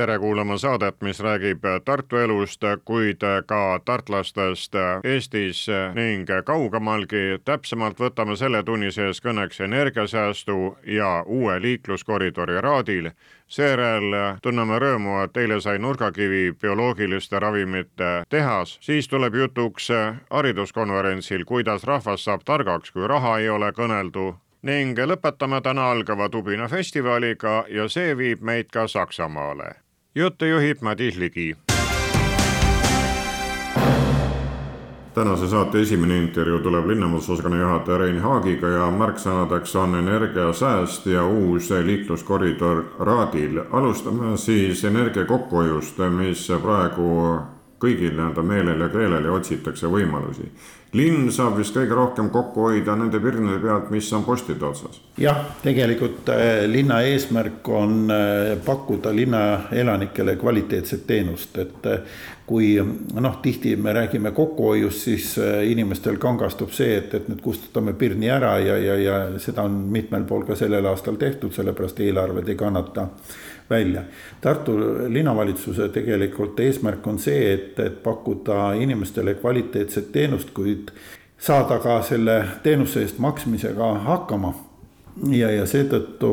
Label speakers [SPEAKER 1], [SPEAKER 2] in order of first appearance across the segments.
[SPEAKER 1] Tere kuulama saadet, mis räägib Tartu elust, kuid ka tartlastest Eestis ning kaugemalgi. täpsemalt võtame selle tunni sees kõneks energiasäästu ja uue liikluskoridori raadil. seejärel tunneme rõõmu, et eile sai nurgakivi bioloogiliste ravimite tehas, siis tuleb jutuks hariduskonverentsil, kuidas rahvas saab targaks, kui raha ei ole kõneldu ning lõpetame täna algava Tubina festivaliga ja see viib meid ka Saksamaale. Juttu juhib Madis Ligi. tänase saate esimene intervjuu tuleb linnavalitsusosakonna juhataja Rein Haagiga ja märksõnadeks on energiasääst ja uus liikluskoridor Raadil. alustame siis energia kokkuhoiust, mis praegu kõigil nii-öelda meelel ja keelel ja otsitakse võimalusi linn saab vist kõige rohkem kokku hoida nende pirnide pealt, mis on postide otsas.
[SPEAKER 2] jah, tegelikult äh, linna eesmärk on äh, pakkuda linna elanikele kvaliteetset teenust, et äh, kui noh, tihti me räägime kokkuhoiust, siis inimestel kangastub see, et, et nüüd kustutame pirni ära ja, ja, ja seda on mitmel pool ka sellel aastal tehtud, sellepärast eelarved ei kannata välja. Tartu linnavalitsuse tegelikult eesmärk on see, et, et pakkuda inimestele kvaliteetset teenust, kuid saada ka selle teenuse eest maksmisega hakkama. ja, ja seetõttu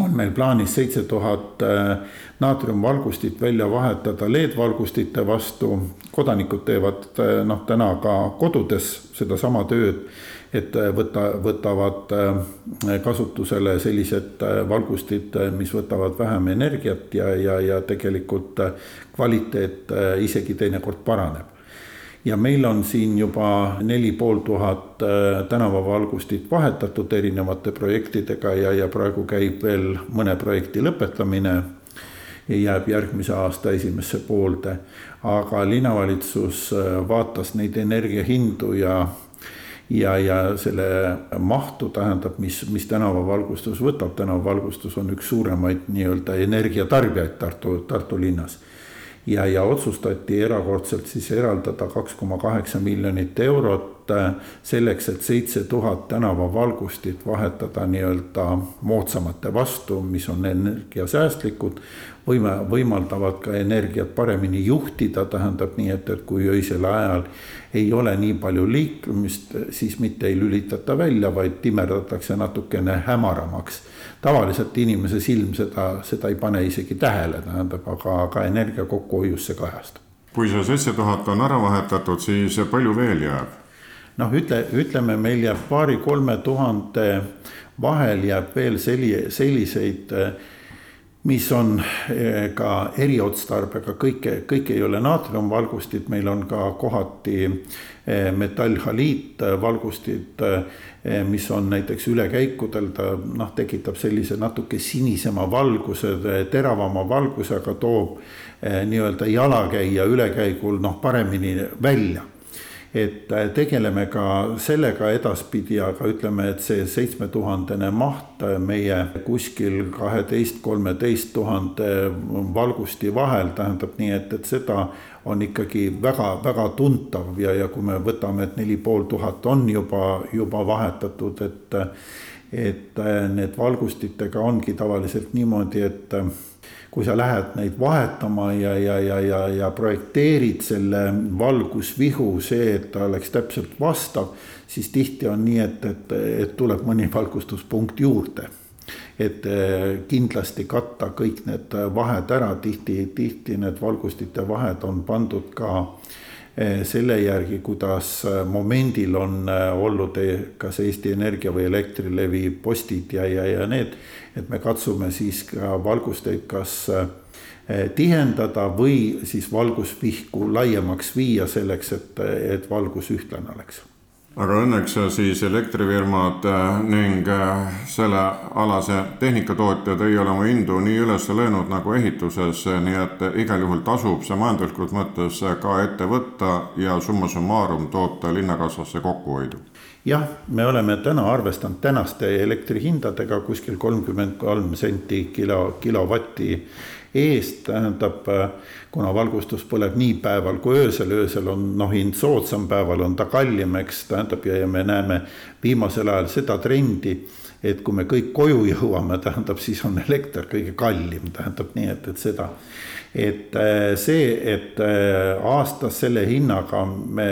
[SPEAKER 2] on meil plaanis seitse tuhat äh, naatriumvalgustit välja vahetada LED-valgustite vastu. kodanikud teevad äh, noh, täna ka kodudes sedasama tööd et äh, võta, võtavad äh, kasutusele sellised äh, valgustid, mis võtavad vähem energiat ja, ja, ja tegelikult kvaliteet isegi teinekord paraneb. ja meil on siin juba neli pool tuhat tänavavalgustit vahetatud erinevate projektidega ja, ja praegu käib veel mõne projekti lõpetamine jääb järgmise aasta esimesse poolde. aga linnavalitsus vaatas neid energiahindu ja ja, ja selle mahtu tähendab, mis, mis tänavavalgustus võtab, tänavavalgustus on üks suuremaid nii-öelda energiatarbijaid Tartu, Tartu linnas. ja, ja otsustati erakordselt siis eraldada kaks koma kaheksa miljonit eurot äh, selleks, et seitse tuhat tänavavalgustit vahetada nii-öelda moodsamate vastu, mis on energiasäästlikud võime, võimaldavad ka energiat paremini juhtida, tähendab nii, et, et kui öisel ajal ei ole nii palju liiklumist, siis mitte ei lülitata välja, vaid timerdatakse natukene hämaramaks. tavaliselt inimese silm seda, seda ei pane isegi tähele, tähendab, aga, aga energia kokkuhoius see kajastub.
[SPEAKER 1] kui see seitse tuhat on ära vahetatud, siis palju veel jääb?
[SPEAKER 2] noh, ütle, ütleme, meil jääb paari-kolme tuhande vahel jääb veel selli-, selliseid äh, mis on eh, ka eriotstarbega, kõike, kõik ei ole naatriumvalgustid, meil on ka kohati eh, metallhaliitvalgustid, eh, mis on näiteks ülekäikudel, ta noh, tekitab sellise natuke sinisema valguse, teravama valguse, aga toob nii-öelda jalakäija ülekäigul noh, paremini välja et äh, tegeleme ka sellega edaspidi, aga ütleme, et see seitsmetuhandene maht äh, meie kuskil kaheteist, kolmeteist tuhande valgusti vahel tähendab nii, et, et seda on ikkagi väga-väga tuntav ja, ja kui me võtame, et neli pool tuhat on juba, juba vahetatud, et et äh, need valgustitega ongi tavaliselt niimoodi, et kui sa lähed neid vahetama ja, ja, ja, ja, ja projekteerid selle valgusvihu, see, et ta oleks täpselt vastav, siis tihti on nii, et, et, et tuleb mõni valgustuspunkt juurde. et eh, kindlasti katta kõik need vahed ära, tihti, tihti need valgustite vahed on pandud ka selle järgi, kuidas momendil on eh, olnud kas Eesti Energia või Elektrilevi postid ja, ja, ja need et me katsume siis ka valgusteid kas eh, tihendada või siis valgusvihku laiemaks viia selleks, et, et valgus ühtlane oleks
[SPEAKER 1] aga õnneks siis elektrifirmad eh, ning eh, sellealase tehnikatootjad ei ole oma hindu nii üles löönud nagu ehituses, nii et igal juhul tasub see majanduslikult mõttes ka ette võtta ja summa summarum toota linnakassasse kokkuhoidu.
[SPEAKER 2] Jah, me oleme täna arvestanud tänaste elektrihindadega kuskil kolmkümmend kolm senti kilo, kilovati eest, tähendab, kuna valgustus põleb nii päeval kui öösel, öösel on noh, hind soodsam, päeval on ta kallim, eks, tähendab ja, ja me näeme viimasel ajal seda trendi, et kui me kõik koju jõuame, tähendab, siis on elekter kõige kallim, tähendab nii, et, et seda. et äh, see, et äh, aastas selle hinnaga me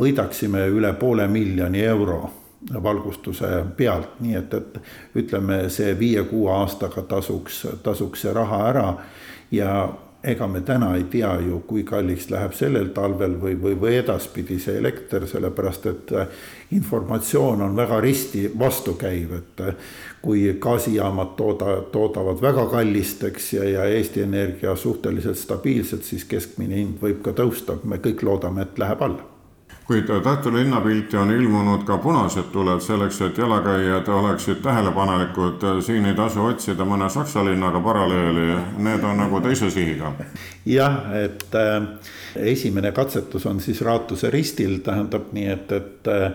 [SPEAKER 2] võidaksime üle poole miljoni euro valgustuse pealt, nii et, et ütleme, see viie-kuue aastaga tasuks, tasuks see raha ära. Ja ega me täna ei tea ju, kui kalliks läheb sellel talvel või, või, või edaspidi see elekter, sellepärast et informatsioon on väga risti vastukäiv, et kui gaasijaamad tooda, toodavad väga kallist, eks, ja, ja Eesti Energia suhteliselt stabiilselt, siis keskmine hind võib ka tõusta, me kõik loodame, et läheb alla
[SPEAKER 1] kuid Tartu linnapilti on ilmunud ka punased tuled selleks, et jalakäijad oleksid tähelepanelikud. siin ei tasu otsida mõne Saksa linnaga paralleeli, need on nagu teise sihiga.
[SPEAKER 2] jah, et äh, esimene katsetus on siis Raatuse ristil, tähendab nii, et, et äh,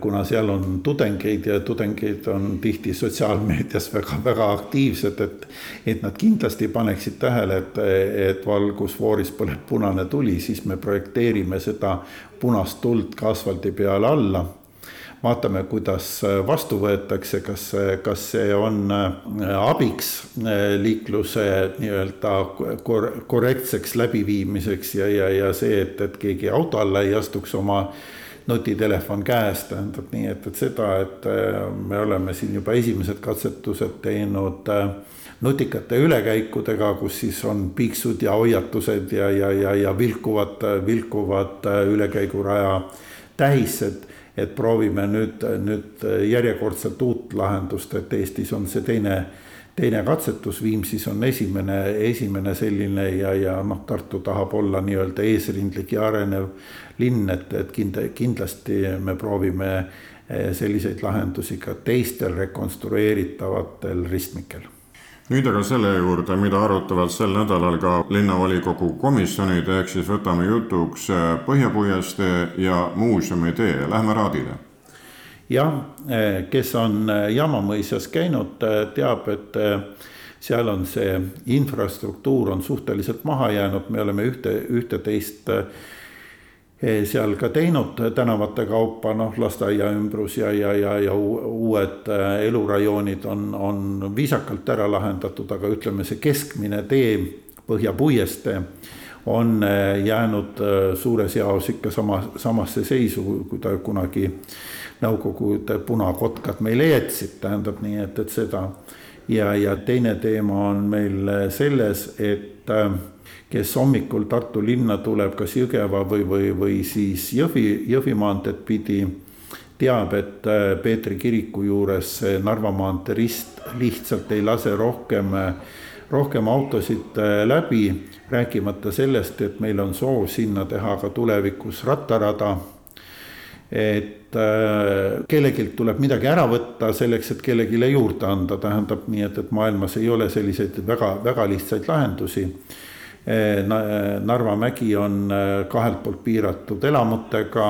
[SPEAKER 2] kuna seal on tudengeid ja tudengeid on tihti sotsiaalmeedias väga-väga aktiivsed, et et nad kindlasti paneksid tähele, et, et valgusfooris põleb punane tuli, siis me projekteerime seda punast tuld ka asfaldi peale alla. Vaatame, kuidas vastu võetakse, kas, kas see on äh, abiks äh, liikluse nii-öelda kor korrektseks läbiviimiseks ja, ja, ja see, et, et keegi auto alla ei astuks oma nutitelefon käes, tähendab nii, et, et seda, et äh, me oleme siin juba esimesed katsetused teinud nutikate ülekäikudega, kus siis on piiksud ja hoiatused ja, ja, ja, ja vilkuvad, vilkuvad ülekäiguraja tähised et proovime nüüd, nüüd järjekordselt uut lahendust, et Eestis on see teine, teine katsetus, Viimsis on esimene, esimene selline ja, ja noh, Tartu tahab olla nii-öelda eesrindlik ja arenev linn, et, et kind-, kindlasti me proovime eh, selliseid lahendusi ka teistel rekonstrueeritavatel ristmikel
[SPEAKER 1] nüüd aga selle juurde, mida arutavad sel nädalal ka linnavolikogu komisjonid, ehk siis võtame jutuks äh, Põhjapuiestee ja Muuseumitee, lähme Raadile.
[SPEAKER 2] Jah, äh, kes on äh, Jaamamõisas käinud, teab, et seal on see infrastruktuur on suhteliselt maha jäänud, me oleme ühte, ühte-teist Eh, seal ka teinud tänavate kaupa, noh, lasteaia ümbrus ja, ja, ja, ja uued eh, elurajoonid on, on viisakalt ära lahendatud, aga ütleme, see keskmine tee, Põhja-Puiestee on eh, jäänud suures jaos ikka sama, samasse seisu, kui ta kunagi Nõukogude punakotkad meile jätsid, tähendab nii, et, et seda. ja, ja teine teema on meil selles, et kes hommikul Tartu linna tuleb kas Jõgeva või, või, või siis Jõhvi, Jõhvi maanteed pidi, teab, et Peetri kiriku juures Narva maantee rist lihtsalt ei lase rohkem, rohkem autosid äh, läbi, rääkimata sellest, et meil on soov sinna teha ka tulevikus rattarada. Et äh, kellelgi tuleb midagi ära võtta selleks, et kellelegi juurde anda, tähendab nii, et, et maailmas ei ole selliseid väga, väga lihtsaid lahendusi. Eh, Narva mägi on kahelt poolt piiratud elamutega,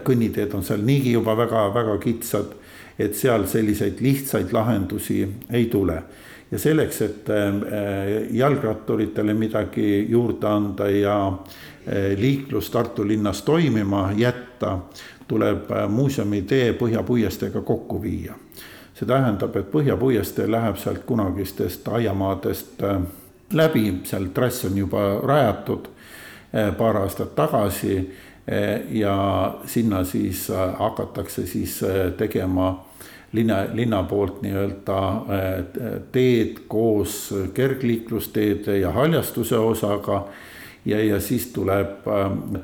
[SPEAKER 2] kõnniteed on seal niigi juba väga-väga kitsad, et seal selliseid lihtsaid lahendusi ei tule. Ja selleks, et eh, jalgratturitele midagi juurde anda ja liiklus Tartu linnas toimima jätta, tuleb muuseumitee Põhja-Puiesteega kokku viia. see tähendab, et Põhja-Puiestee läheb sealt kunagistest aiamaadest läbi, seal trass on juba rajatud paar aastat tagasi ja sinna siis hakatakse siis tegema linna, linna poolt nii-öelda teed koos kergliiklusteede ja haljastuse osaga. ja, ja siis tuleb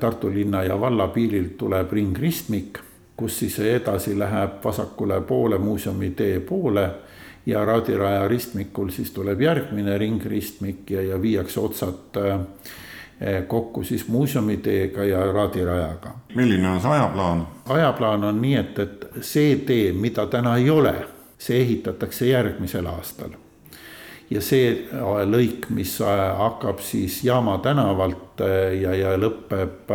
[SPEAKER 2] Tartu linna ja valla piirilt tuleb ringristmik, kus siis edasi läheb vasakule poole muuseumi tee poole ja raadiraja ristmikul siis tuleb järgmine ringristmik ja, ja viiakse otsad äh, kokku siis muuseumiteega ja raadirajaga.
[SPEAKER 1] milline on see ajaplaan?
[SPEAKER 2] ajaplaan on nii, et, et see tee, mida täna ei ole, see ehitatakse järgmisel aastal. ja see äh, lõik, mis äh, hakkab siis Jaama tänavalt ja, ja lõpeb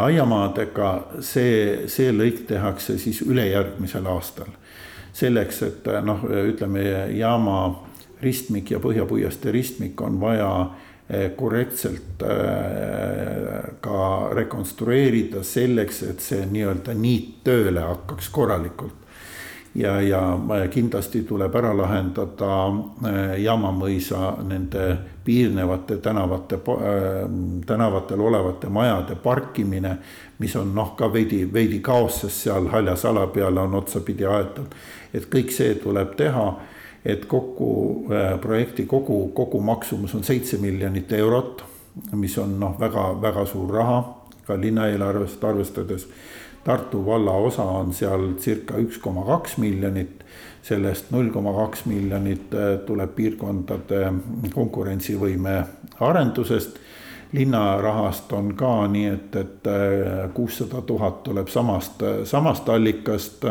[SPEAKER 2] aiamaadega, see, see lõik tehakse siis ülejärgmisel aastal. selleks, et noh, ütleme jaama ristmik ja Põhja-Puiestee ristmik on vaja korrektselt ka rekonstrueerida selleks, et see nii-öelda niit tööle hakkaks korralikult ja, ja kindlasti tuleb ära lahendada äh, Jaamamõisa nende piirnevate tänavate, tänavatel olevate majade parkimine, mis on noh, ka veidi, veidi kaos, sest seal haljas ala peale on otsapidi aetud. et kõik see tuleb teha, et kokku äh, projekti kogu, kogu maksumus on seitse miljonit eurot, mis on noh, väga-väga suur raha ka linnaeelarvest arvestades Tartu valla osa on seal circa üks koma kaks miljonit, sellest null koma kaks miljonit äh, tuleb piirkondade konkurentsivõime arendusest. linna rahast on ka nii, et, et äh, kuussada tuhat tuleb samast, samast allikast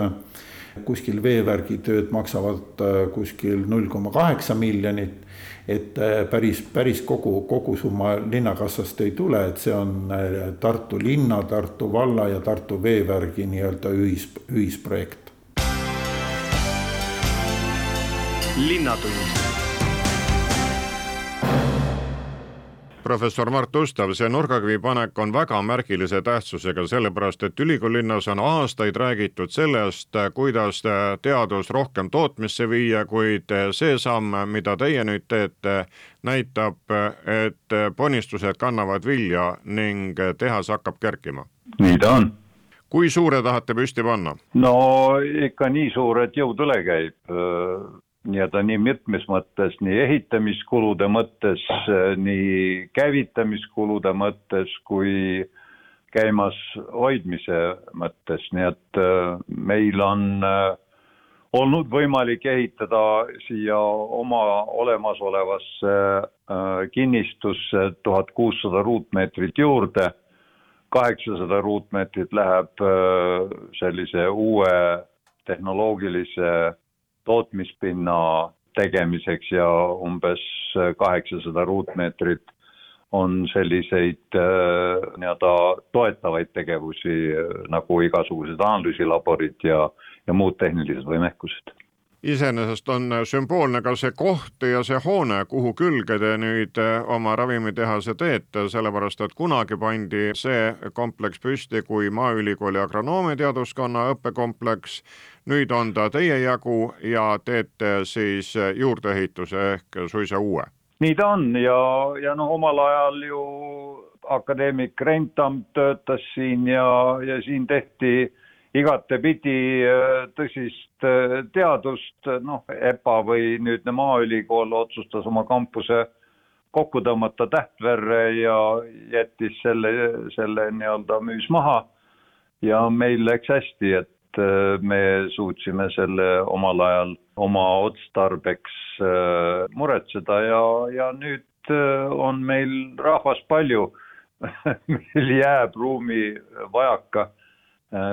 [SPEAKER 2] kuskil veevärgitööd maksavad äh, kuskil null koma kaheksa miljonit et äh, päris, päris kogu, kogusumma linnakassast ei tule, et see on äh, Tartu linna, Tartu valla ja Tartu veevärgi nii-öelda ühis, ühisprojekt.
[SPEAKER 1] linnatund professor Mart Ustav, see nurgakivi panek on väga märgilise tähtsusega, sellepärast et ülikoolilinnas on aastaid räägitud sellest, kuidas teadus rohkem tootmisse viia, kuid see samm, mida teie nüüd teete, näitab, et ponnistused kannavad vilja ning tehas hakkab kerkima.
[SPEAKER 3] nii ta on
[SPEAKER 1] kui suure tahate püsti panna?
[SPEAKER 3] no ikka nii suur, et jõud üle käib nii-öelda nii mitmes mõttes, nii ehitamiskulude mõttes, nii käivitamiskulude mõttes kui käimas hoidmise mõttes, nii et äh, meil on äh, olnud võimalik ehitada siia oma olemasolevasse äh, kinnistusse tuhat kuussada ruutmeetrit juurde. kaheksasada ruutmeetrit läheb sellise uue tehnoloogilise tootmispinna tegemiseks ja umbes kaheksasada ruutmeetrit on selliseid äh, nii-öelda toetavaid tegevusi nagu igasugused analüüsilaborid ja, ja muud tehnilised võimekused
[SPEAKER 1] iseenesest on sümboolne ka see koht ja see hoone, kuhu külge te nüüd eh, oma ravimitehase teete, sellepärast et kunagi pandi see kompleks püsti kui Maaülikooli agronoomiateaduskonna õppekompleks. nüüd on ta teie jagu ja teete siis juurdeehituse ehk suisa uue.
[SPEAKER 3] nii ta on ja, ja noh, omal ajal ju akadeemik Rentam töötas siin ja, ja siin tehti igatepidi äh, tõsist äh, teadust, noh, EPA või nüüdne Maaülikool otsustas oma kampuse kokku tõmmata Tähtverre ja jättis selle, selle nii-öelda müüs maha. ja meil läks hästi, et äh, me suutsime selle omal ajal oma otstarbeks muretseda ja, ja nüüd on meil rahvast palju meil jääb ruumi vajaka Äh,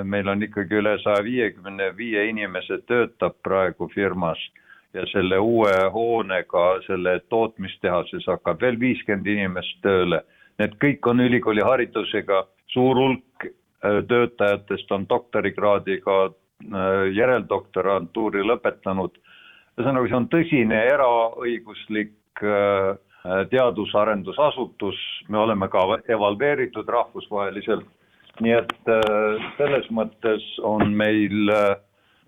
[SPEAKER 3] meil on ikkagi üle saja viiekümne viie inimese töötab praegu firmas ja selle uue hoonega, selle tootmistehases hakkab veel viiskümmend inimest tööle. Need kõik on ülikooli haridusega, suur hulk äh, töötajatest on doktorikraadiga, äh, järeldoktorantuuri lõpetanud. ühesõnaga, see on tõsine eraõiguslik teadus-arendusasutus, me oleme ka evalveeritud rahvusvaheliselt nii et äh, selles mõttes on meil äh,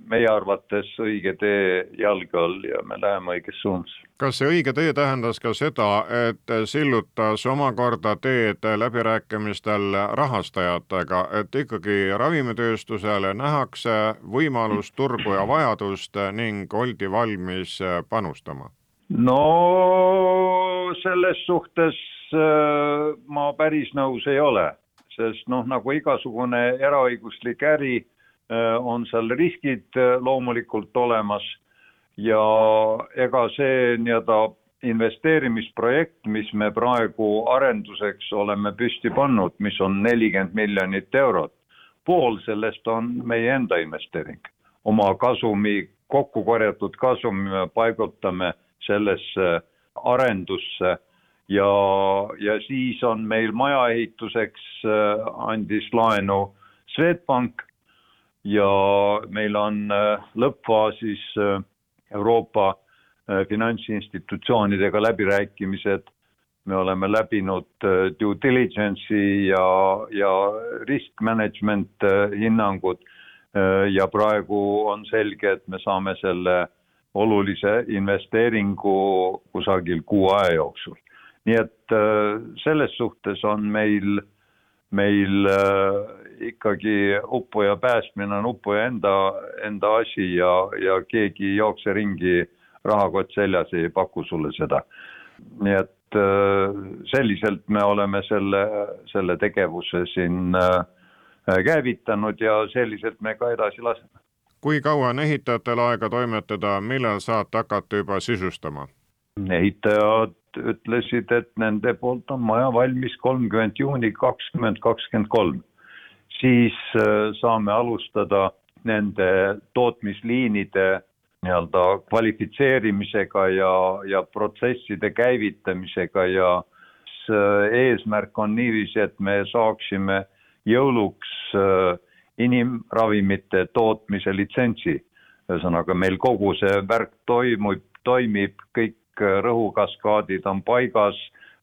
[SPEAKER 3] meie arvates õige tee jalge all ja me läheme õiges suunas.
[SPEAKER 1] kas see õige tee tähendas ka seda, et sillutas omakorda teed läbirääkimistel rahastajatega, et ikkagi ravimitööstusele nähakse võimalust, turgu ja vajadust ning oldi valmis panustama?
[SPEAKER 3] no selles suhtes äh, ma päris nõus ei ole sest noh, nagu igasugune eraõiguslik äri, äh, on seal riskid äh, loomulikult olemas ja ega see nii-öelda investeerimisprojekt, mis me praegu arenduseks oleme püsti pannud, mis on nelikümmend miljonit eurot, pool sellest on meie enda investeering. oma kasumi, kokku korjatud kasumi me paigutame sellesse arendusse ja, ja siis on meil maja ehituseks andis laenu Swedbank ja meil on lõppfaasis Euroopa finantsinstitutsioonidega läbirääkimised me oleme läbinud äh, due diligence'i ja, ja risk management äh, hinnangud äh, ja praegu on selge, et me saame selle olulise investeeringu kusagil kuu aja jooksul. Nii et selles suhtes on meil, meil ikkagi uppuja päästmine on uppuja enda, enda asi ja, ja keegi ei jookse ringi rahakott seljas, ei paku sulle seda. nii et Äh, selliselt me oleme selle, selle tegevuse siin äh, käivitanud ja selliselt me ka edasi laseme.
[SPEAKER 1] kui kaua on ehitajatel aega toimetada, millal saate hakata juba sisustama?
[SPEAKER 3] ehitajad ütlesid, et nende poolt on maja valmis kolmkümmend juuni kakskümmend kakskümmend kolm. siis äh, saame alustada nende tootmisliinide nii-öelda kvalifitseerimisega ja, ja protsesside käivitamisega ja eesmärk on niiviisi, et me saaksime jõuluks äh, inimravimite tootmise litsentsi. ühesõnaga, meil kogu see värk toimub, toimib, kõik äh, rõhukaskaadid on paigas,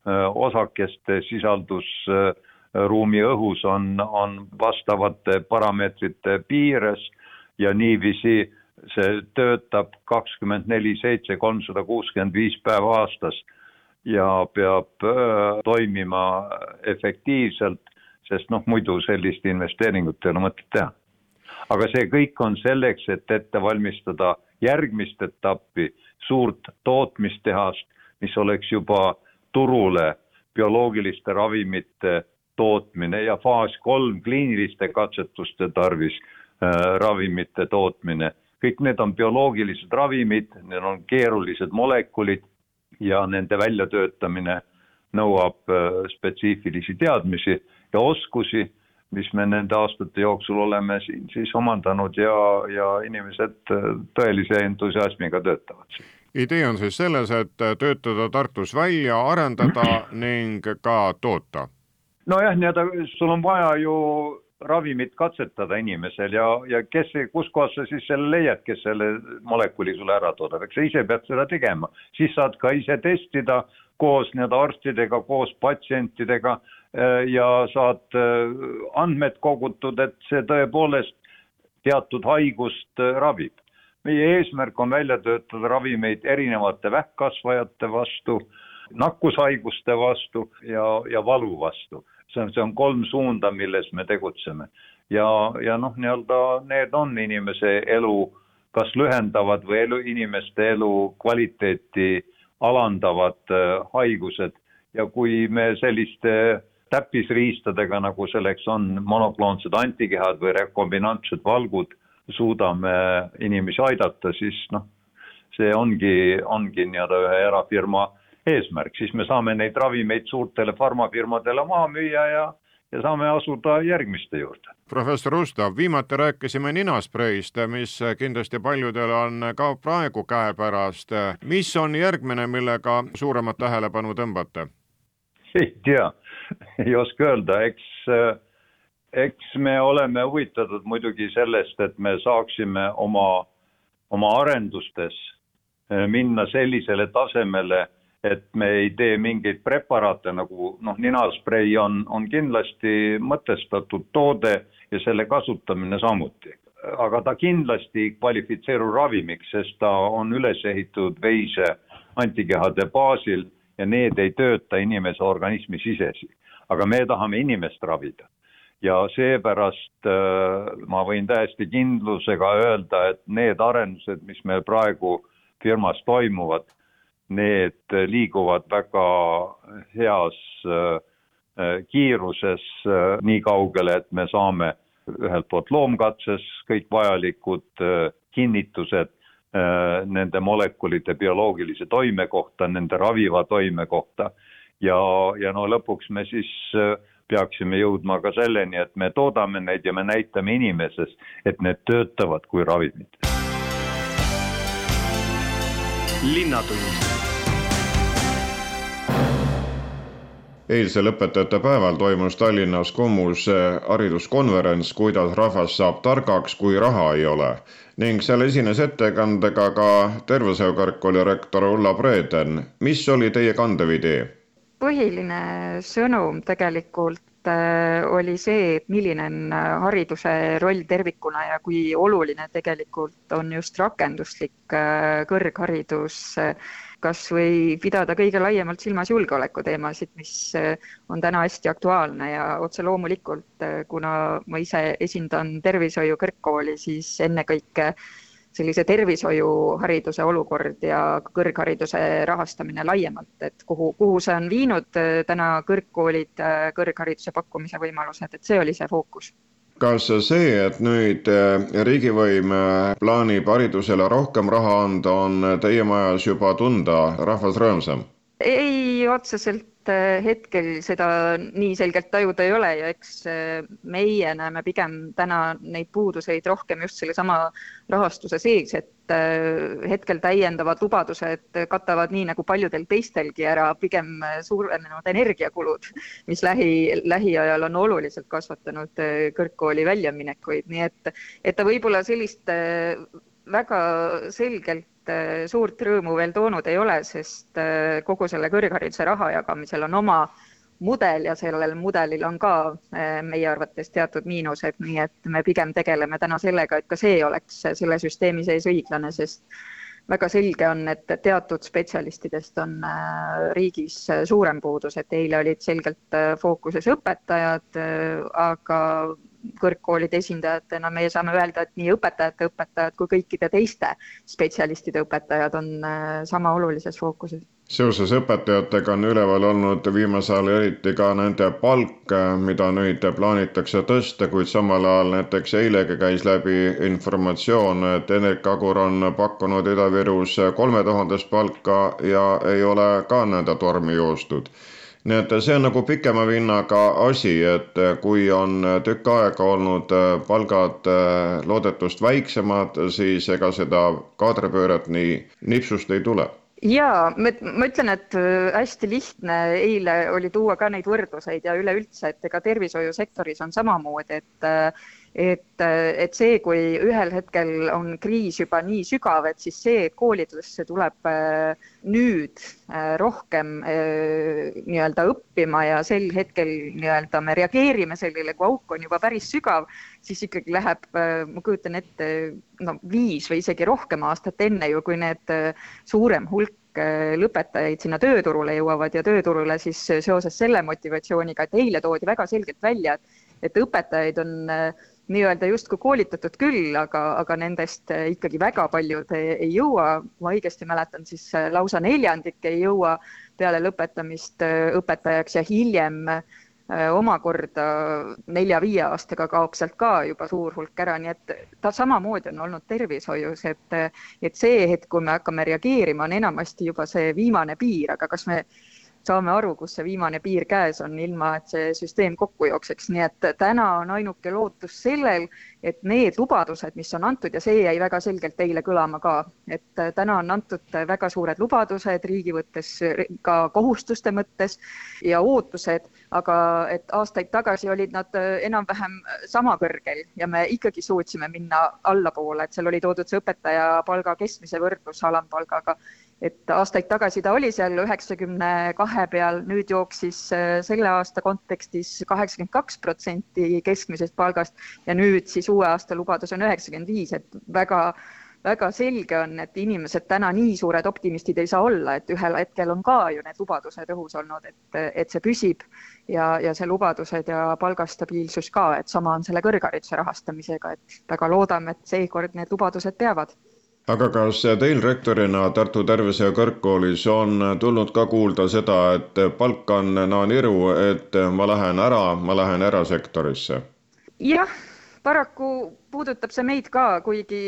[SPEAKER 3] äh, osakeste sisaldus ruumi õhus on, on vastavate parameetrite piires ja niiviisi see töötab kakskümmend neli seitse, kolmsada kuuskümmend viis päeva aastas ja peab toimima efektiivselt, sest noh, muidu sellist investeeringut ei ole mõtet teha. aga see kõik on selleks, et ette valmistada järgmist etappi, suurt tootmistehast, mis oleks juba turule bioloogiliste ravimite tootmine ja faas kolm kliiniliste katsetuste tarvis äh, ravimite tootmine. Kõik need on bioloogilised ravimid, need on keerulised molekulid ja nende väljatöötamine nõuab äh, spetsiifilisi teadmisi ja oskusi, mis me nende aastate jooksul oleme siin siis omandanud ja, ja inimesed tõelise entusiasmiga töötavad siin
[SPEAKER 1] idee on siis selles, et töötada Tartus välja, arendada ning ka toota.
[SPEAKER 3] nojah, nii-öelda sul on vaja ju ravimit katsetada inimesel ja, ja kes, kuskohast sa siis selle leiad, kes selle molekuli sulle ära toodab, eks sa ise pead seda tegema. siis saad ka ise testida koos nii-öelda arstidega, koos patsientidega ja saad äh, andmed kogutud, et see tõepoolest teatud haigust äh, ravib. meie eesmärk on välja töötada ravimeid erinevate vähkkasvajate vastu, nakkushaiguste vastu ja, ja valu vastu see on, see on kolm suunda, milles me tegutseme. ja, ja noh, nii-öelda need on inimese elu kas lühendavad või elu, inimeste elu kvaliteeti alandavad äh, haigused ja kui me selliste täppisriistadega, nagu selleks on monokloonsed antikehad või rekombinantsed valgud, suudame inimesi aidata, siis noh, see ongi, ongi nii-öelda ühe erafirma eesmärk, siis me saame neid ravimeid suurtele farmafirmadele maha müüa ja, ja saame asuda järgmiste juurde.
[SPEAKER 1] professor Ustav, viimati rääkisime ninaspreist, mis kindlasti paljudel on ka praegu käepärast. mis on järgmine, millega suuremat tähelepanu tõmbate?
[SPEAKER 3] ei tea, ei oska öelda, eks, eks me oleme huvitatud muidugi sellest, et me saaksime oma, oma arendustes minna sellisele tasemele et me ei tee mingeid preparaate nagu noh, ninasprei on, on kindlasti mõtestatud toode ja selle kasutamine samuti. aga ta kindlasti ei kvalifitseeru ravimiks, sest ta on üles ehitatud veise antikehade baasil ja need ei tööta inimese organismi sisesi. aga me tahame inimest ravida ja seepärast äh, ma võin täiesti kindlusega öelda, et need arendused, mis meil praegu firmas toimuvad need liiguvad väga heas äh, kiiruses äh, nii kaugele, et me saame ühelt poolt loomkatses kõik vajalikud äh, kinnitused nende molekulide bioloogilise toime kohta, nende raviva toime kohta ja, ja no lõpuks me siis peaksime jõudma ka selleni, et me toodame neid ja me näitame inimeses, et need töötavad kui ravimid.
[SPEAKER 4] linnatund
[SPEAKER 1] eilsel õpetajate päeval toimus Tallinnas Kommus hariduskonverents, kuidas rahvas saab targaks, kui raha ei ole ning seal esines ettekandega ka Tervishoiu Kõrgkooli rektor Ulla Preeden. mis oli teie kandev idee?
[SPEAKER 4] põhiline sõnum tegelikult oli see, et milline on äh, hariduse roll tervikuna ja kui oluline tegelikult on just rakenduslik äh, kõrgharidus, kas või pidada kõige laiemalt silmas julgeolekuteemasid, mis on täna hästi aktuaalne ja otse loomulikult, kuna ma ise esindan tervishoiu kõrgkooli, siis ennekõike sellise tervishoiuhariduse olukord ja kõrghariduse rahastamine laiemalt, et kuhu, kuhu see on viinud äh, täna kõrgkoolid, äh, kõrghariduse pakkumise võimalused, et see oli see fookus
[SPEAKER 1] kas see, et nüüd äh, riigivõim plaanib haridusele rohkem raha anda, on teie majas juba tunda rahvas rõõmsam?
[SPEAKER 4] ei, otseselt Äh, hetkel seda nii selgelt tajuda ei ole ja eks äh, meie näeme pigem täna neid puuduseid rohkem just sellesama rahastuse sees, et äh, hetkel täiendavad lubadused katavad nii nagu paljudel teistelgi ära pigem suurenenud energiakulud, mis lähi, lähiajal on oluliselt kasvatanud kõrgkooli väljaminekuid, nii et, et ta võib-olla sellist väga selgelt Äh, suurt rõõmu veel toonud ei ole, sest äh, kogu selle kõrghariduse raha jagamisel on oma mudel ja sellel mudelil on ka äh, meie arvates teatud miinused, nii et me pigem tegeleme täna sellega, et ka see oleks selle süsteemi sees õiglane, sest väga selge on, et teatud spetsialistidest on riigis suurem puudus, et eile olid selgelt fookuses õpetajad, aga kõrgkoolide esindajatena meie saame öelda, et nii õpetajate õpetajad kui kõikide teiste spetsialistide õpetajad on äh, sama olulises fookuses.
[SPEAKER 1] seoses õpetajatega on üleval olnud viimasel ajal eriti ka nende palk, mida nüüd plaanitakse tõsta, kuid samal ajal näiteks eilegi käis läbi informatsioon, et Enrik Agur on pakkunud Ida-Virus kolme tuhandest palka ja ei ole ka nende tormi joostud nii et see on nagu pikema vinnaga asi, et kui on tükk aega olnud äh, palgad äh, loodetust väiksemad, siis ega seda kaadripööret nii nipsust ei tule.
[SPEAKER 4] Jaa, ma, ütlen, et äh, hästi lihtne eile oli tuua ka neid võrdluseid ja üleüldse, et ega tervishoiusektoris on samamoodi, et et, et see, kui ühel hetkel on kriis juba nii sügav, et siis see, et koolidesse tuleb äh, nüüd äh, rohkem äh, nii-öelda õppima ja sel hetkel nii-öelda me reageerime sellele, kui auk on juba päris sügav, siis ikkagi läheb, ma kujutan ette, no viis või isegi rohkem aastat enne ju, kui need suurem hulk lõpetajaid sinna tööturule jõuavad ja tööturule siis seoses selle motivatsiooniga, et eile toodi väga selgelt välja, et et õpetajaid on äh, nii-öelda justkui koolitatud küll, aga, aga nendest äh, ikkagi väga paljud ei jõua, ma õigesti mäletan, siis äh, lausa neljandik ei jõua peale lõpetamist õpetajaks ja hiljem omakorda nelja-viie aastaga kaob sealt ka juba suur hulk ära, nii et ta samamoodi on olnud tervishoius, et, et see hetk, kui me hakkame reageerima, on enamasti juba see viimane piir, aga kas me saame aru, kus see viimane piir käes on, ilma et see süsteem kokku jookseks, nii et täna on ainuke lootus sellel, et need lubadused, mis on antud ja see jäi väga selgelt eile kõlama ka, et täna on antud väga suured lubadused riigi võttes, ka kohustuste mõttes ja ootused, aga et aastaid tagasi olid nad enam-vähem sama kõrgel ja me ikkagi suutsime minna allapoole, et seal oli toodud see õpetaja palga keskmise võrdlus alampalgaga. Et aastaid tagasi ta oli seal üheksakümne kahe peal, nüüd jooksis äh, selle aasta kontekstis kaheksakümmend kaks protsenti keskmisest palgast ja nüüd siis uue aasta lubadus on üheksakümmend viis, et väga väga selge on, et inimesed täna nii suured optimistid ei saa olla, et ühel hetkel on ka ju need lubadused õhus olnud, et, et see püsib ja, ja see lubadused ja palgastabiilsus ka, et sama on selle kõrghariduse rahastamisega, et väga loodame, et seekord need lubadused peavad
[SPEAKER 1] aga kas teil rektorina Tartu Tervise Kõrgkoolis on tulnud ka kuulda seda, et palk on no niru, et ma lähen ära, ma lähen erasektorisse?
[SPEAKER 4] jah, paraku puudutab see meid ka, kuigi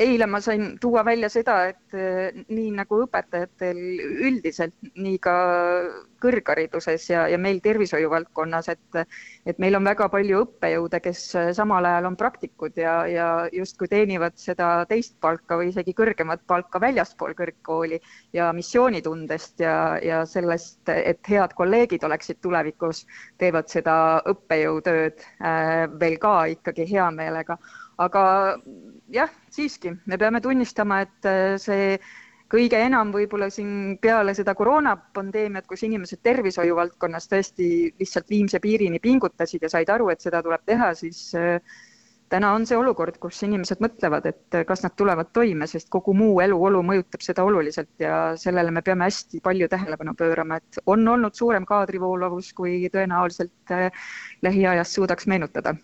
[SPEAKER 4] eile ma sain tuua välja seda, et eh, nii nagu õpetajatel üldiselt, nii ka kõrghariduses ja, ja meil tervishoiu valdkonnas, et, et meil on väga palju õppejõude, kes samal ajal on praktikud ja, ja justkui teenivad seda teist palka või isegi kõrgemat palka väljaspool kõrgkooli ja missioonitundest ja, ja sellest, et head kolleegid oleksid tulevikus, teevad seda õppejõutööd äh, veel ka ikkagi hea meelega. Aga jah, siiski me peame tunnistama, et äh, see kõige enam võib-olla siin peale seda koroonapandeemiat, kus inimesed tervishoiu valdkonnas tõesti lihtsalt viimse piirini pingutasid ja said aru, et seda tuleb teha, siis äh, täna on see olukord, kus inimesed mõtlevad, et kas nad tulevad toime, sest kogu muu eluolu mõjutab seda oluliselt ja sellele me peame hästi palju tähelepanu pöörama, et on olnud suurem kaadrivoolavus, kui tõenäoliselt äh, lähiajas suudaks meenutada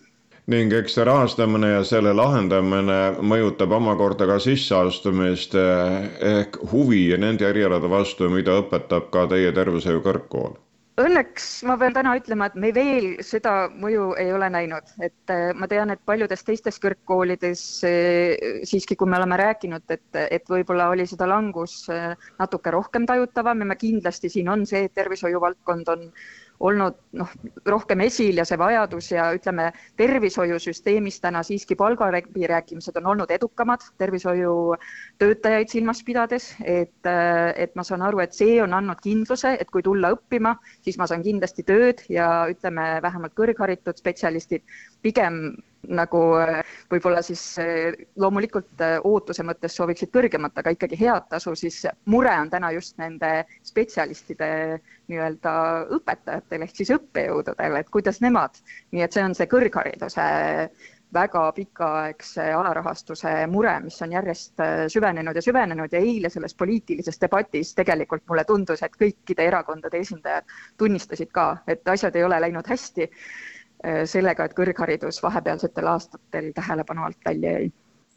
[SPEAKER 1] ning eks see rahastamine ja selle lahendamine mõjutab omakorda ka sisseastumist eh, ehk huvi nende erialade vastu, mida õpetab ka teie tervishoiu kõrgkool.
[SPEAKER 4] Õnneks ma pean täna ütlema, et me veel seda mõju ei ole näinud, et eh, ma tean, et paljudes teistes kõrgkoolides eh, siiski, kui me oleme rääkinud, et, et võib-olla oli seda langus natuke rohkem tajutavam ja me kindlasti siin on see, et tervishoiu valdkond on olnud noh, rohkem esil ja see vajadus ja ütleme, tervishoiusüsteemis täna siiski palgaläbirääkimised on olnud edukamad tervishoiutöötajaid silmas pidades, et, et ma saan aru, et see on andnud kindluse, et kui tulla õppima, siis ma saan kindlasti tööd ja ütleme, vähemalt kõrgharitud spetsialistid pigem nagu äh, võib-olla siis äh, loomulikult äh, ootuse mõttes sooviksid kõrgemat, aga ikkagi head tasu, siis mure on täna just nende spetsialistide nii-öelda õpetajatel ehk siis õppejõududel, et kuidas nemad, nii et see on see kõrghariduse väga pikaaegse alarahastuse mure, mis on järjest süvenenud ja süvenenud ja eile selles poliitilises debatis tegelikult mulle tundus, et kõikide erakondade esindajad tunnistasid ka, et asjad ei ole läinud hästi sellega, et kõrgharidus vahepealsetel aastatel tähelepanu alt välja jäi.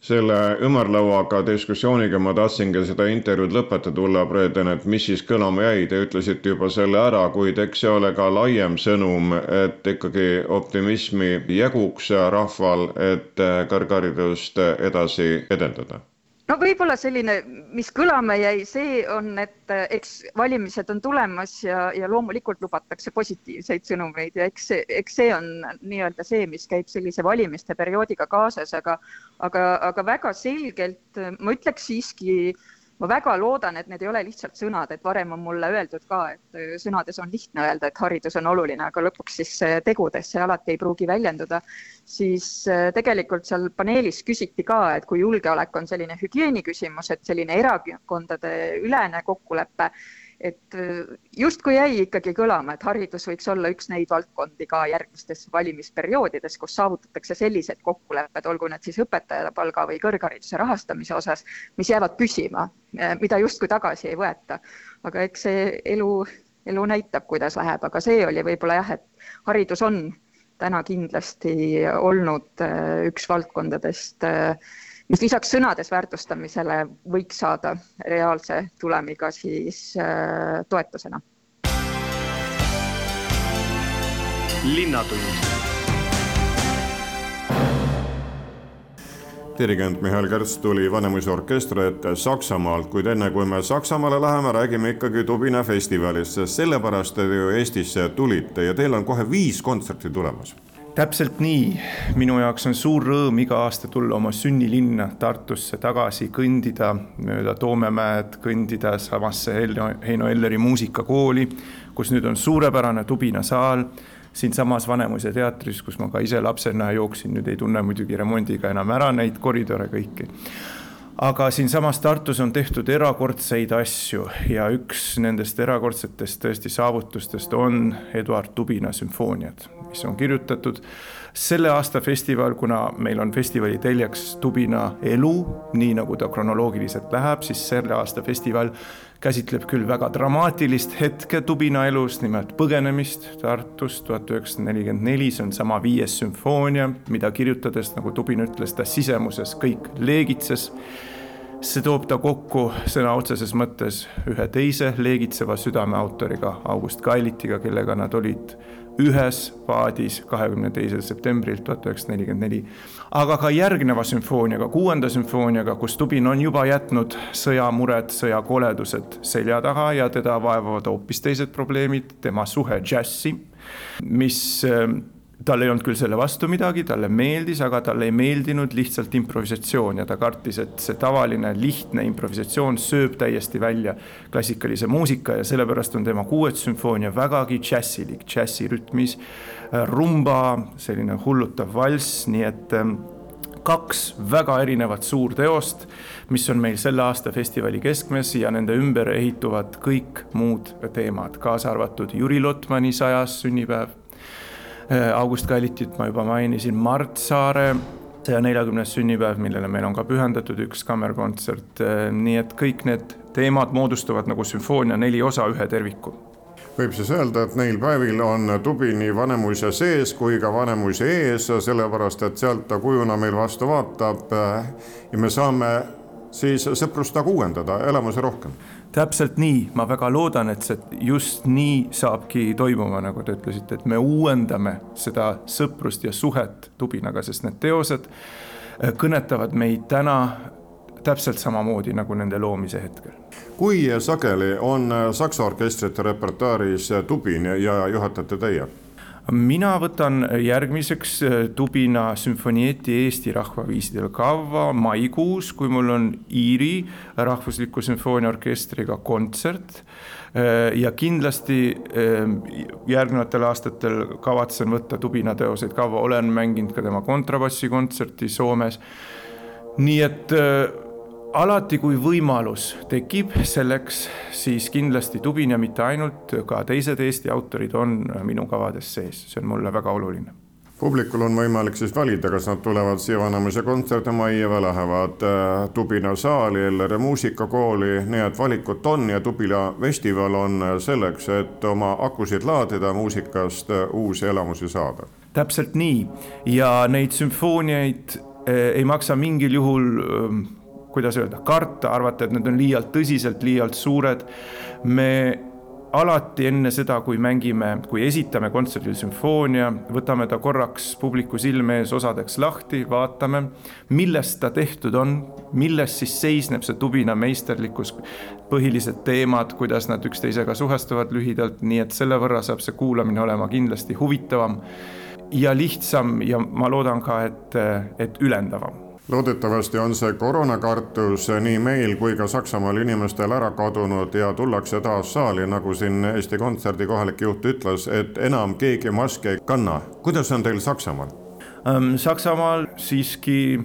[SPEAKER 1] Selle ümarlauaga diskussiooniga ma tahtsingi seda intervjuud lõpetada, Ulla Preeden, et mis siis kõlama jäi, te ütlesite juba selle ära, kuid eks see ole ka laiem sõnum, et ikkagi optimismi jäguks rahval, et kõrgharidust edasi edendada
[SPEAKER 4] no võib-olla selline, mis kõlama jäi, see on, et eh, eks valimised on tulemas ja, ja loomulikult lubatakse positiivseid sõnumeid ja eks, eks see on nii-öelda see, mis käib sellise valimiste perioodiga kaasas, aga, aga, aga väga selgelt ma ütleks siiski äh, ma väga loodan, et need ei ole lihtsalt sõnad, et varem on mulle öeldud ka, et äh, sõnades on lihtne öelda, et haridus on oluline, aga lõpuks siis tegudes see alati ei pruugi väljenduda, siis äh, tegelikult seal paneelis küsiti ka, et kui julgeolek on selline hügieeni küsimus, et selline erakondade ülene kokkulepe et äh, justkui jäi ikkagi kõlama, et haridus võiks olla üks neid valdkondi ka järgmistes valimisperioodides, kus saavutatakse sellised kokkulepped, olgu need siis õpetajate palga või kõrghariduse rahastamise osas, mis jäävad püsima, äh, mida justkui tagasi ei võeta. aga eks see elu, elu näitab, kuidas läheb, aga see oli võib-olla jah, et haridus on täna kindlasti olnud äh, üks valdkondadest äh, mis lisaks sõnades väärtustamisele võiks saada reaalse tulemiga siis äh, toetusena.
[SPEAKER 1] linnatund dirigent Mihhail Kärts tuli Vanemuise orkestri ette Saksamaalt, kuid enne kui me Saksamaale läheme, räägime ikkagi Tubina festivalist, sest sellepärast te ju Eestisse tulite ja teil on kohe viis kontserti tulemas
[SPEAKER 5] täpselt nii, minu jaoks on suur rõõm iga aasta tulla oma sünnilinna Tartusse tagasi, kõndida mööda Toomemäed, kõndida samasse Heino Elleri muusikakooli, kus nüüd on suurepärane tubinasaal siinsamas Vanemuise teatris, kus ma ka ise lapsena jooksin, nüüd ei tunne muidugi remondiga enam ära neid koridore kõiki. aga siinsamas Tartus on tehtud erakordseid asju ja üks nendest erakordsetest tõesti saavutustest on Eduard Tubina sümfooniad mis on kirjutatud. selle aasta festival, kuna meil on festivali teljeks Tubina elu, nii nagu ta kronoloogiliselt läheb, siis selle aasta festival käsitleb küll väga dramaatilist hetke Tubina elus, nimelt põgenemist Tartust tuhat üheksasada nelikümmend neli, see on sama viies sümfoonia, mida kirjutades, nagu Tubin ütles, ta sisemuses kõik leegitses see toob ta kokku sõna otseses mõttes ühe teise leegitseva südameautoriga, August Kailitiga, kellega nad olid ühes paadis kahekümne teisel septembril tuhat üheksasada nelikümmend neli. aga ka järgneva sümfooniaga, kuuenda sümfooniaga, kus Tubin on juba jätnud sõjamured, sõjakoledused selja taha ja teda vaevavad hoopis teised probleemid, tema suhe džässi, mis tal ei olnud küll selle vastu midagi, talle meeldis, aga talle ei meeldinud lihtsalt improvisatsioon ja ta kartis, et see tavaline lihtne improvisatsioon sööb täiesti välja klassikalise muusika ja sellepärast on tema kuues sümfoonia vägagi džässilik, džässirütmis, rumba, selline hullutav valss, nii et ähm, kaks väga erinevat suurteost, mis on meil selle aasta festivali keskmes ja nende ümber ehituvad kõik muud teemad, kaasa arvatud Jüri Lotmani sajas sünnipäev August Kallitit ma juba mainisin, Mart Saare saja neljakümnes sünnipäev, millele meil on ka pühendatud üks kammerkontsert, äh, nii et kõik need teemad moodustavad nagu sümfoonia neli osa ühe terviku.
[SPEAKER 1] Võib siis öelda, et neil päevil on tubi nii Vanemuise sees kui ka Vanemuise ees, sellepärast et sealt ta kujuna meil vastu vaatab. Äh, ja me saame siis sõprust nagu uuendada, elamusi rohkem
[SPEAKER 5] täpselt nii, ma väga loodan, et see just nii saabki toimuma, nagu te ütlesite, et me uuendame seda sõprust ja suhet Tubinaga, sest need teosed äh, kõnetavad meid täna täpselt samamoodi nagu nende loomise hetkel.
[SPEAKER 1] kui sageli on äh, Saksa orkestrite repertuaaris äh, Tubin ja juhatate teie?
[SPEAKER 5] Mina võtan järgmiseks äh, Tubina sümfonieti Eesti rahvaviisidel kava maikuus, kui mul on Iiri Rahvusliku Sümfooniaorkestriga kontsert. Äh, ja kindlasti äh, järgnevatel aastatel kavatsen võtta Tubina teoseid kava, olen mänginud ka tema kontrabassikontserti Soomes. nii et alati, kui võimalus tekib selleks, siis kindlasti Tubin ja mitte ainult, ka teised Eesti autorid on minu kavades sees, see on mulle väga oluline.
[SPEAKER 1] Publikul on võimalik siis valida, kas nad tulevad siia Vanemuise kontserdimajja või lähevad äh, Tubina saali, Elleri muusikakooli, nii et valikut on ja Tubila festival on selleks, et oma akusid laadida, muusikast äh, uusi elamusi saada.
[SPEAKER 5] täpselt nii. Ja neid sümfooniaid äh, ei maksa mingil juhul ähm, kuidas öelda, karta, arvata, et need on liialt tõsiselt, liialt suured. me alati enne seda, kui mängime, kui esitame kontserdil sümfoonia, võtame ta korraks publiku silme ees osadeks lahti, vaatame, millest ta tehtud on, milles siis seisneb see tubina meisterlikkus, põhilised teemad, kuidas nad üksteisega suhestuvad lühidalt, nii et selle võrra saab see kuulamine olema kindlasti huvitavam ja lihtsam ja ma loodan ka, et, et ülendavam
[SPEAKER 1] loodetavasti on see koroonakartus nii meil kui ka Saksamaal inimestel ära kadunud ja tullakse taas saali, nagu siin Eesti Kontserdi kohalik juht ütles, et enam keegi maski ei kanna. kuidas on teil Saksamaal?
[SPEAKER 5] Saksamaal siiski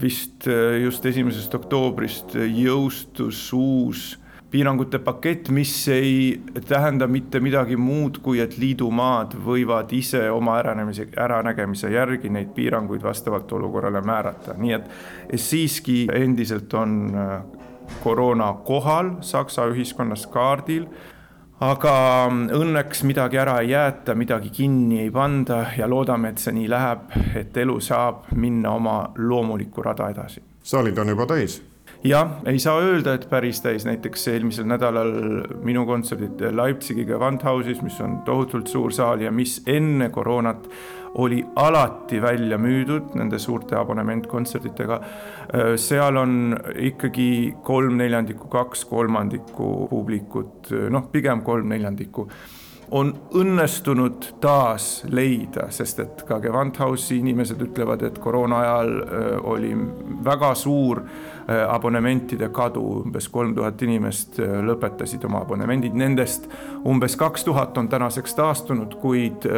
[SPEAKER 5] vist äh, just esimesest oktoobrist jõustus uus piirangute pakett, mis ei tähenda mitte midagi muud, kui et liidumaad võivad ise oma äranemise, äranägemise järgi neid piiranguid vastavalt olukorrale määrata, nii et siiski endiselt on äh, koroona kohal Saksa ühiskonnas kaardil aga õnneks midagi ära ei jäeta, midagi kinni ei panda ja loodame, et see nii läheb, et elu saab minna oma loomulikku rada edasi.
[SPEAKER 1] saalid on juba täis
[SPEAKER 5] jah, ei saa öelda, et päris täis, näiteks eelmisel nädalal minu kontserdid Leipzigiga Wandhausis, mis on tohutult suur saal ja mis enne koroonat oli alati välja müüdud nende suurte abonementkontserditega. seal on ikkagi kolm neljandikku, kaks kolmandikku publikut, noh, pigem kolm neljandikku on õnnestunud taas leida, sest et ka Gewandhausi inimesed ütlevad, et koroona ajal oli väga suur abonementide kadu, umbes kolm tuhat inimest lõpetasid oma abonemendid, nendest umbes kaks tuhat on tänaseks taastunud, kuid,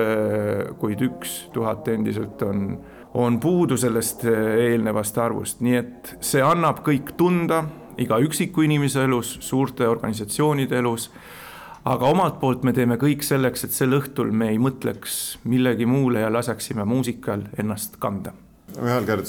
[SPEAKER 5] kuid üks tuhat endiselt on, on puudu sellest eelnevast arvust, nii et see annab kõik tunda iga üksiku inimese elus, suurte organisatsioonide elus aga omalt poolt me teeme kõik selleks, et sel õhtul me ei mõtleks millegi muule ja laseksime muusikal ennast kanda.
[SPEAKER 1] ühel käel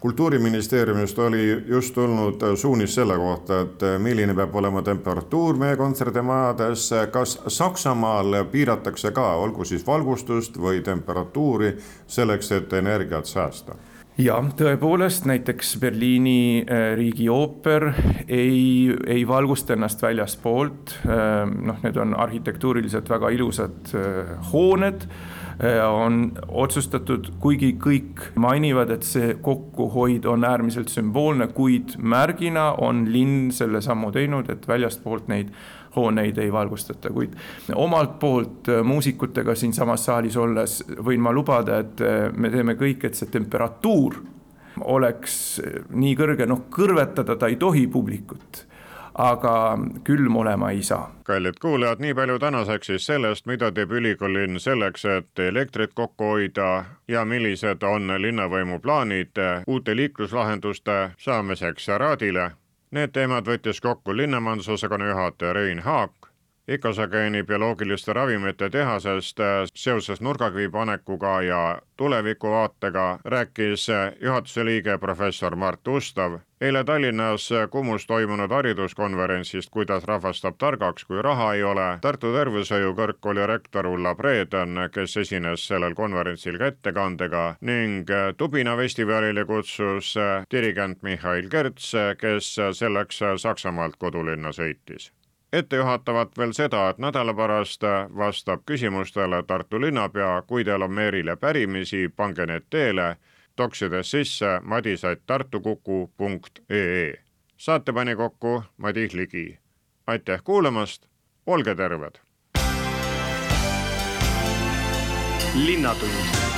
[SPEAKER 1] kultuuriministeeriumist oli just tulnud suunis selle kohta, et milline peab olema temperatuur meie kontserdimajades, kas Saksamaal piiratakse ka, olgu siis valgustust või temperatuuri selleks, et energiat säästa?
[SPEAKER 5] Jah, tõepoolest, näiteks Berliini äh, riigiooper ei, ei valgusta ennast väljaspoolt, äh, noh, need on arhitektuuriliselt väga ilusad äh, hooned, on otsustatud, kuigi kõik mainivad, et see kokkuhoid on äärmiselt sümboolne, kuid märgina on linn selle sammu teinud, et väljastpoolt neid hooneid ei valgustata, kuid omalt poolt äh, muusikutega siinsamas saalis olles võin ma lubada, et äh, me teeme kõik, et see temperatuur oleks äh, nii kõrge, noh, kõrvetada ta ei tohi publikut aga külm olema ei saa.
[SPEAKER 1] kallid kuulajad, nii palju tänaseks siis sellest, mida teeb ülikoolilinn selleks, et elektrit kokku hoida ja millised on linnavõimu plaanid uute liikluslahenduste saamiseks Raadile Need teemad võttis kokku linnamajandusosakonna juhataja Rein Haak, Icosageeni bioloogiliste ravimite tehasest äh, seoses nurgakivi panekuga ja tulevikuvaatega rääkis äh, juhatuse liige professor Mart Ustav. Eile Tallinnas Kumus toimunud hariduskonverentsist Kuidas rahvast saab targaks, kui raha ei ole, Tartu Tervishoiu Kõrgkooli rektor Ulla Preeden, kes esines sellel konverentsil ka ettekandega ning Tubina festivalile kutsus dirigent Mihhail Kerts, kes selleks Saksamaalt kodulinna sõitis ettejuhatavat veel seda, et nädala pärast vastab küsimustele Tartu linnapea, kui teil on Meerile pärimisi, pange need teele toksides sisse madisat-tartukuku.ee. saate pani kokku Madis Ligi. aitäh kuulamast, olge terved!
[SPEAKER 6] linnatund